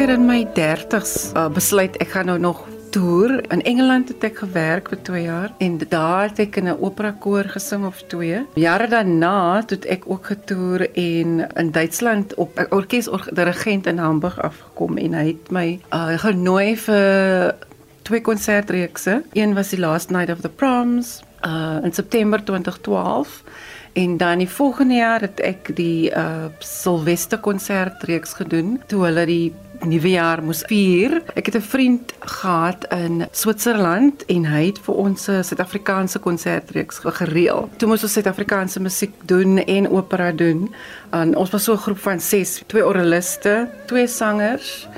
seker in my 30s uh, besluit ek gaan nou nog toer. In Engeland het ek gewerk vir 2 jaar en daar het ek in 'n opera koor gesing of 2. Jare daarna het ek ook getoer en in Duitsland op 'n orkesdirigent in Hamburg afgekom en hy het my uh, genooi vir twee konsertreekse. Een was die Last Night of the Proms uh, in September 2012 En dan die volgende jaar het ek die uh Silvester konsertreeks gedoen toe hulle die nuwe jaar moes vier. Ek het 'n vriend gehad in Switserland en hy het vir ons 'n Suid-Afrikaanse konsertreeks gereël. Toe moes ons Suid-Afrikaanse musiek doen en opera doen. En ons was so 'n groep van 6, twee oraliste, twee sangers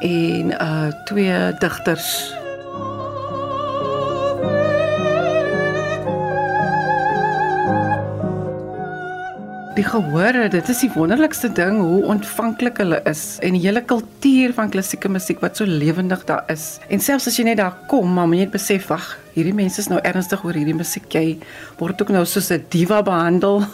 en uh twee digters. Die gehore, dit is die wonderlikste ding hoe ontvanklik hulle is en die hele kultuur van klassieke musiek wat so lewendig daar is. En selfs as jy net daar kom, maar jy net besef, wag, hierdie mense is nou ernstig oor hierdie musiek. Jy word ook nou soos 'n diva behandel.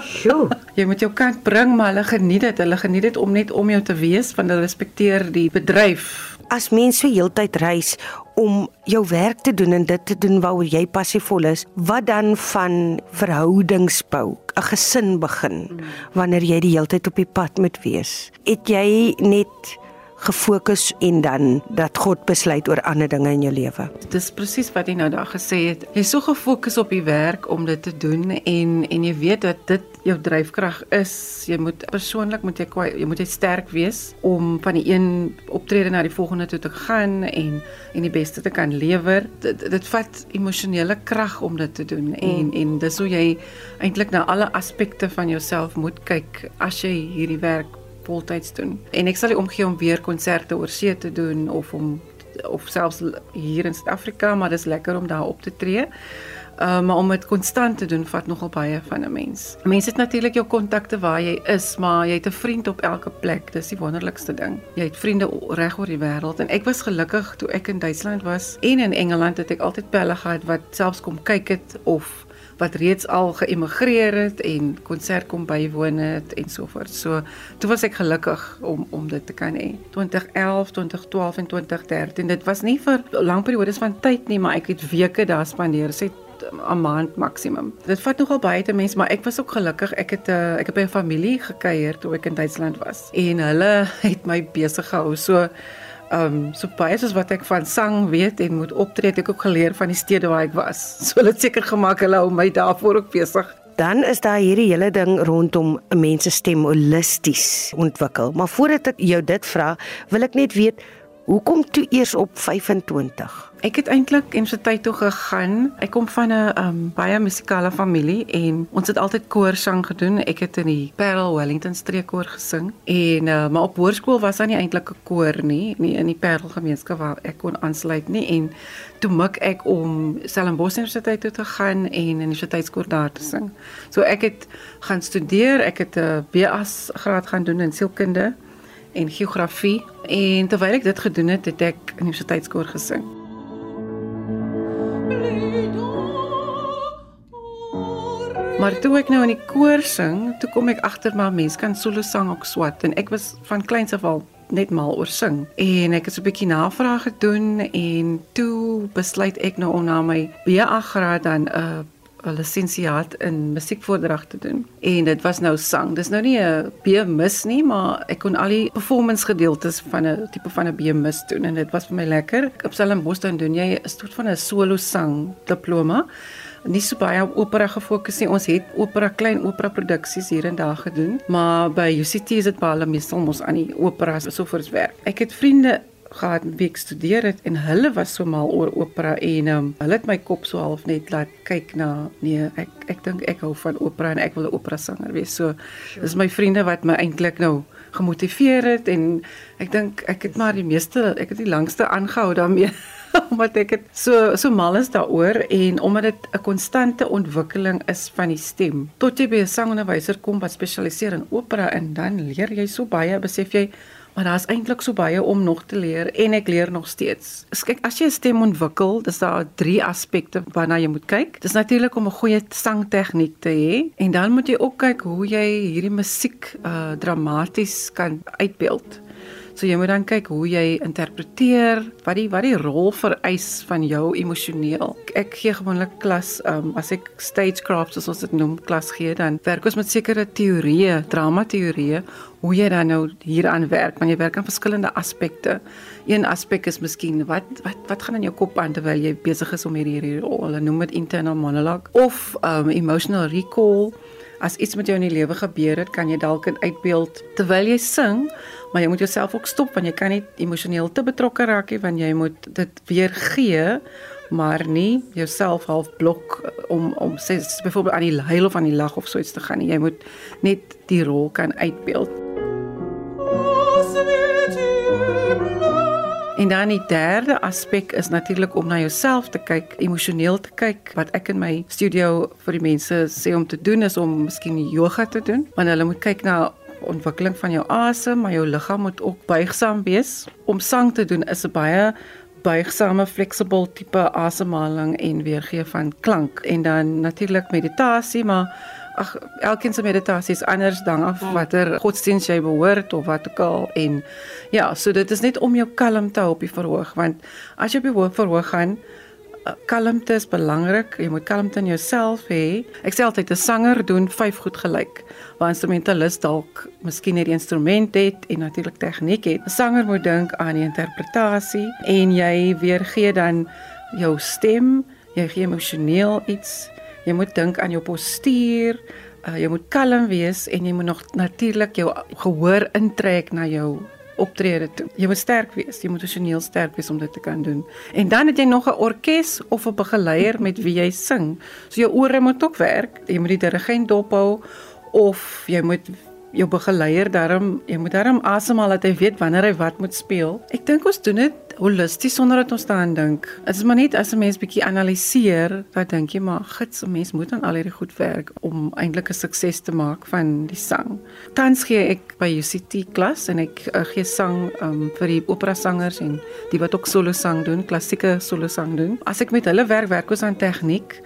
Sjoe. jy moet jou kant bring, maar hulle geniet dit. Hulle geniet dit om net om jou te wees, want hulle respekteer die bedryf as mens so heeltyd reis om jou werk te doen en dit te doen waaroor jy passievol is, wat dan van verhoudingsbou, 'n gesin begin wanneer jy die heeltyd op die pad moet wees? Het jy net gefokus en dan dat God besluit oor ander dinge in jou lewe. Dis presies wat jy nou daar gesê het. Jy's so gefokus op die werk om dit te doen en en jy weet dat dit jou dryfkrag is. Jy moet persoonlik moet jy jy moet jy sterk wees om van die een optrede na die volgende toe te gaan en en die beste te kan lewer. Dit dit vat emosionele krag om dit te doen en mm. en dis hoe jy eintlik na alle aspekte van jouself moet kyk as jy hierdie werk voltyds doen. En ek sal nie omgee om weer konserte oor see te doen of om of selfs hier in Suid-Afrika, maar dis lekker om daar op te tree. Uh, maar om dit konstant te doen vat nogal baie van 'n mens. Mense het natuurlik jou kontakte waar jy is, maar jy het 'n vriend op elke plek. Dis die wonderlikste ding. Jy het vriende reg oor die wêreld en ek was gelukkig toe ek in Duitsland was en in Engeland het ek altyd pelle gehad wat selfs kom kyk het of wat reeds al geëmigreer het en konsert kom bywoon het en so voort. So toe was ek gelukkig om om dit te kan hê. 2011, 2012 en 2013. Dit was nie vir lang periodes van tyd nie, maar ek het weke daar spandeer. Sê 'n maand maksimum. Dit vat nogal baie te mense, maar ek was ook gelukkig. Ek het 'n uh, eh, ek het by 'n familie gekuier toe ek in Duitsland was en hulle het my besig gehou. So um, so baie soos wat ek van sang weet en moet optree, het ek ook geleer van die stede waar ek was. So hulle het seker gemaak hulle hou my daarvoor ook besig. Dan is daar hierdie hele ding rondom 'n mens se stem holisties ontwikkel. Maar voordat ek jou dit vra, wil ek net weet hoekom toe eers op 25? Ek het eintlik universiteit toe gegaan. Ek kom van 'n um, baie musikale familie en ons het altyd koorsang gedoen. Ek het in die Parel Wellington streekkoor gesing en uh, maar op hoërskool was daar nie eintlik 'n koor nie, nie in die Parel gemeenskap waar ek kon aansluit nie en toe mik ek om Stellenbosch Universiteit toe te gaan en in die universiteitskoor daar te sing. So ek het gaan studeer. Ek het 'n BA's graad gaan doen in sielkunde en geografie en terwyl ek dit gedoen het, het ek in die universiteitskoor gesing. Maar toe ek nou in die koor sing, toe kom ek agter maar mense kan solo sang ook swat en ek was van kleins af al net mal oor sing. En ek het so 'n bietjie navraag gedoen en toe besluit ek nou om na my BA graad dan 'n uh, 'n lisensiaat in musiekvoordrag te doen. En dit was nou sang. Dis nou nie 'n B-mis nie, maar ek kon al die performance gedeeltes van 'n tipe van 'n B-mis doen en dit was vir my lekker. Op Stellenbosch dan doen jy 'n soort van 'n solo sang diploma nie so baie op opera gefokus nie. Ons het opera klein opera produksies hier en daar gedoen, maar by UCT is dit baie meestal mos aan die opera so voors werk. Ek het vriende gehad wie ek studeer het en hulle was so mal oor opera en um, hulle het my kop so half net laat kyk na nee ek ek dink ek hou van opera en ek wil 'n opera sanger wees. So sure. dis my vriende wat my eintlik nou gemotiveer het en ek dink ek het maar die meeste ek het die langste aangehou daarmee. omdat ek het so so mal is daaroor en omdat dit 'n konstante ontwikkeling is van die stem. Tot jy by 'n sangonderwyser kom wat spesialiseer in opera en dan leer jy so baie, besef jy maar daar's eintlik so baie om nog te leer en ek leer nog steeds. Kyk, as jy 'n stem ontwikkel, dis daar drie aspekte waarna jy moet kyk. Dis natuurlik om 'n goeie sangtegniek te hê en dan moet jy ook kyk hoe jy hierdie musiek uh dramaties kan uitbeeld. So jy moet dan kyk hoe jy interpreteer, wat die wat die rol vereis van jou emosioneel. Ek gee gewoonlik klas um, as ek stagecraft soos dit noem klas gee, dan werk ons met sekere teorieë, drama teorieë hoe jy dan nou hieraan werk, want jy werk aan verskillende aspekte. Een aspek is miskien wat wat wat gaan in jou kop aan terwyl jy besig is om hierdie hierdie hulle noem dit internal monologue of um emotional recall. As iets met jou in die lewe gebeur het, kan jy dalk in uitbeeld terwyl jy sing, maar jy moet jouself ook stop want jy kan nie emosioneel te betrokke raak nie want jy moet dit weer gee maar nie jouself half blok om om sê byvoorbeeld aan die huil of aan die lag of so iets te gaan nie. Jy moet net die rol kan uitbeeld. En dan die derde aspek is natuurlik om na jouself te kyk, emosioneel te kyk. Wat ek in my studio vir die mense sê om te doen is om miskien yoga te doen, want hulle moet kyk na ontwikkeling van jou asem, maar jou liggaam moet ook buigsaam wees. Om sang te doen is 'n baie buigsame flexible tipe asemhaling en weergee van klank en dan natuurlik meditasie maar ag elkeen se meditasie is anders dan af hmm. watter godsdienst jy behoort of wat ook al en ja, so dit is net om jou kalmte op die verhoog want as jy op die verhoog gaan eh, kalmte is belangrik. Jy moet kalmte in jouself hê. Ek sê altyd 'n sanger doen vyf goed gelyk. Waar 'n instrumentalis dalk miskien net die instrument het en natuurlik tegniek het. 'n Sanger moet dink aan die interpretasie en jy weergee dan jou stem, jy gee emosioneel iets Jy moet dink aan jou postuur. Uh, jy moet kalm wees en jy moet nog natuurlik jou gehoor intrek na jou optrede toe. Jy moet sterk wees. Jy moet emosioneel sterk wees om dit te kan doen. En dan het jy nog 'n orkes of 'n begeleier met wie jy sing. So jou ore moet ook werk. Jy moet die dirigent dophou of jy moet jou begeleier daarom jy moet daarom asemhaal dat hy weet wanneer hy wat moet speel. Ek dink ons doen dit holisties sonder dat ons daaraan dink. Dit is maar net as 'n mens bietjie analiseer, dan dink jy maar gits 'n mens moet aan al hierdie goed werk om eintlik 'n sukses te maak van die sang. Tans gee ek by UCT klas en ek uh, gee sang um, vir die opera sangers en die wat ook solo sang doen, klassieke solo sang doen. As ek met hulle werk, werk ons aan tegniek.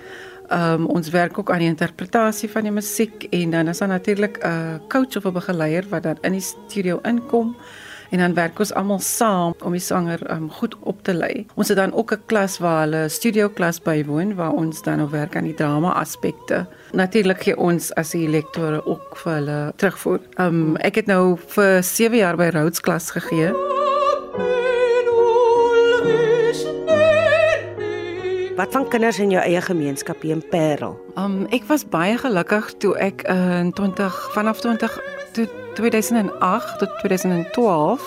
Ehm um, ons werk ook aan die interpretasie van die musiek en dan is daar natuurlik 'n coach of 'n begeleier wat dan in die studio inkom en dan werk ons almal saam om die sanger um, goed op te lei. Ons het dan ook 'n klas waar hulle studio klas bywoon waar ons dan op werk aan die drama aspekte. Natuurlik gee ons as die lektore ook vir hulle terugvoer. Um, ek het nou vir 7 jaar by Rhodes klas gegee. Wat van kinders in jou eie gemeenskap hier in Parel? Um ek was baie gelukkig toe ek uh, in 20 vanaf 20 toe 2008 tot 2012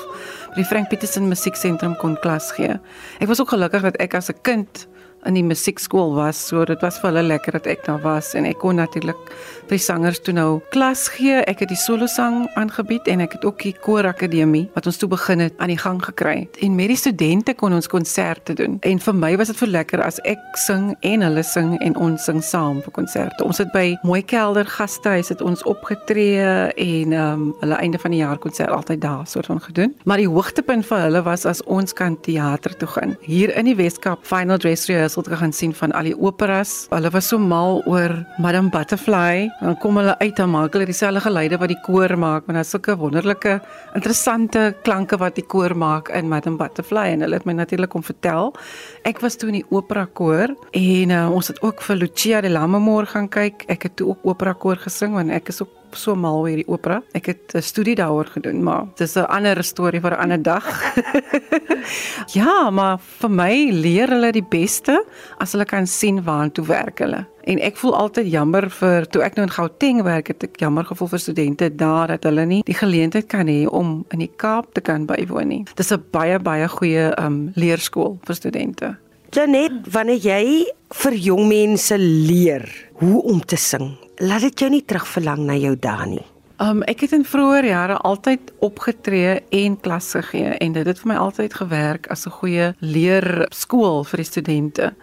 by die Frank Petersen Musieksentrum kon klas gee. Ek was ook gelukkig dat ek as 'n kind in die musiekskool was. So dit was vir hulle lekker dat ek daar was en ek kon natuurlik vir die sangers toe nou klas gee. Ek het die solo sang aangebied en ek het ook die koorakademie wat ons toe begin het aan die gang gekry. En met die studente kon ons konserte doen. En vir my was dit vir lekker as ek sing en hulle sing en ons sing saam vir konserte. Ons het by Mooi Kelder Gastehuis het ons opgetree en ehm um, hulle einde van die jaar konsert altyd daar soort van gedoen. Maar die hoogtepunt vir hulle was as ons kan teater toe gaan. Hier in die Weskaap Final Dress Rehearsal rehearsal te gaan sien van al die operas. Hulle was so mal oor Madame Butterfly. Dan kom hulle uit en maak hulle dieselfde geluide wat die koor maak, want daar's sulke wonderlike, interessante klanke wat die koor maak in Madame Butterfly en hulle het my natuurlik om vertel. Ek was toe in die opera koor en uh, ons het ook vir Lucia de Lammermoor gaan kyk. Ek het toe ook opera koor gesing want ek is ook so mal oor hierdie opera. Ek het 'n studie daaroor gedoen, maar dis 'n ander storie vir 'n ander dag. ja, maar vir my leer hulle die beste as hulle kan sien waartoe werk hulle. En ek voel altyd jammer vir toe ek nou in Gauteng werk het ek jammer gevoel vir studente daar dat hulle nie die geleentheid kan hê om in die Kaap te kan bywoon nie. Dis 'n baie baie goeie um leerskool vir studente. Janet, wanneer jy vir jong mense leer hoe om te sing, laat dit jou nie terugverlang na jou dae nie. Um ek het in vroeë jare altyd opgetree en klas gegee en dit het vir my altyd gewerk as 'n goeie leerskool vir die studente.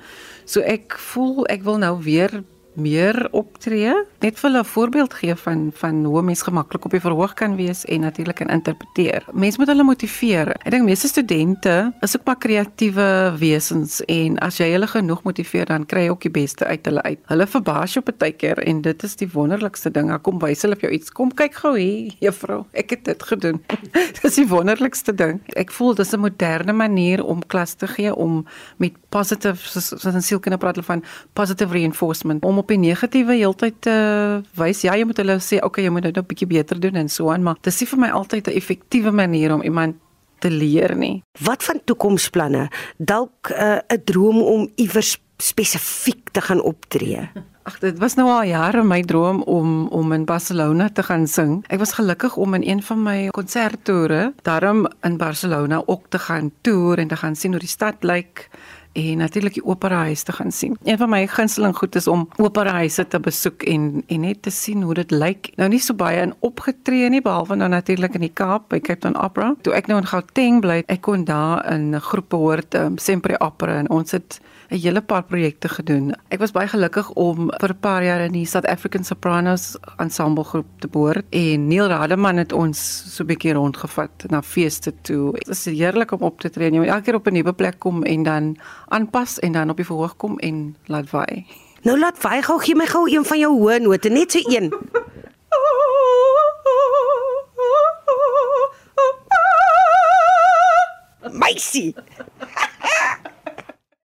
So ek voel ek wil nou weer meer optree, net vir 'n voorbeeld gee van van hoe mens gemaklik op die verhoog kan wees en natuurlik kan interpreteer. Mense moet hulle motiveer. Ek dink meeste studente is ook maar kreatiewe wesens en as jy hulle genoeg motiveer, dan kry jy ook die beste uit hulle uit. Hulle verbaas jou baie keer en dit is die wonderlikste ding. Kom wys hulle vir jou iets. Kom kyk gou hier, juffrou. Ek het dit gedoen. dis die wonderlikste ding. Ek voel dis 'n moderne manier om klas te gee om met positive soos in sielkunde praat hulle van positive reinforcement om op die negatiewe heeltyd te wys ja jy moet hulle sê okay jy moet nou 'n bietjie beter doen en so aan maar dis nie vir my altyd 'n effektiewe manier om iemand te leer nie. Wat van toekomsplanne? Dalk uh, 'n uh, droom om iewers spesifiek te gaan optree. Ag dit was nou al jare my droom om om in Barcelona te gaan sing. Ek was gelukkig om in een van my konserttoere daarom in Barcelona ook te gaan toer en te gaan sien hoe die stad lyk en natuurlik die operahuis te gaan sien. Een van my gunsteling goed is om operahuise te besoek en en net te sien hoe dit lyk. Nou nie so baie in opgetree nie behalwe nou natuurlik in die Kaap by Cape Town Opera. Toe ek nou in Gauteng bly, ek kon daar in 'n groep behoort, um, Sempre Opera en ons het 'n hele paar projekte gedoen. Ek was baie gelukkig om vir 'n paar jaar in die South African Sopranos ensemble groep te behoort en Neil Rademan het ons so 'n bietjie rondgevat na feeste toe. Dit is heerlik om op te tree. Jy moet elke keer op 'n nuwe plek kom en dan aanpas en dan op die verhoog kom en laat waai. Nou laat waai gou gee my gou een van jou hoë note, net so een. Meisie.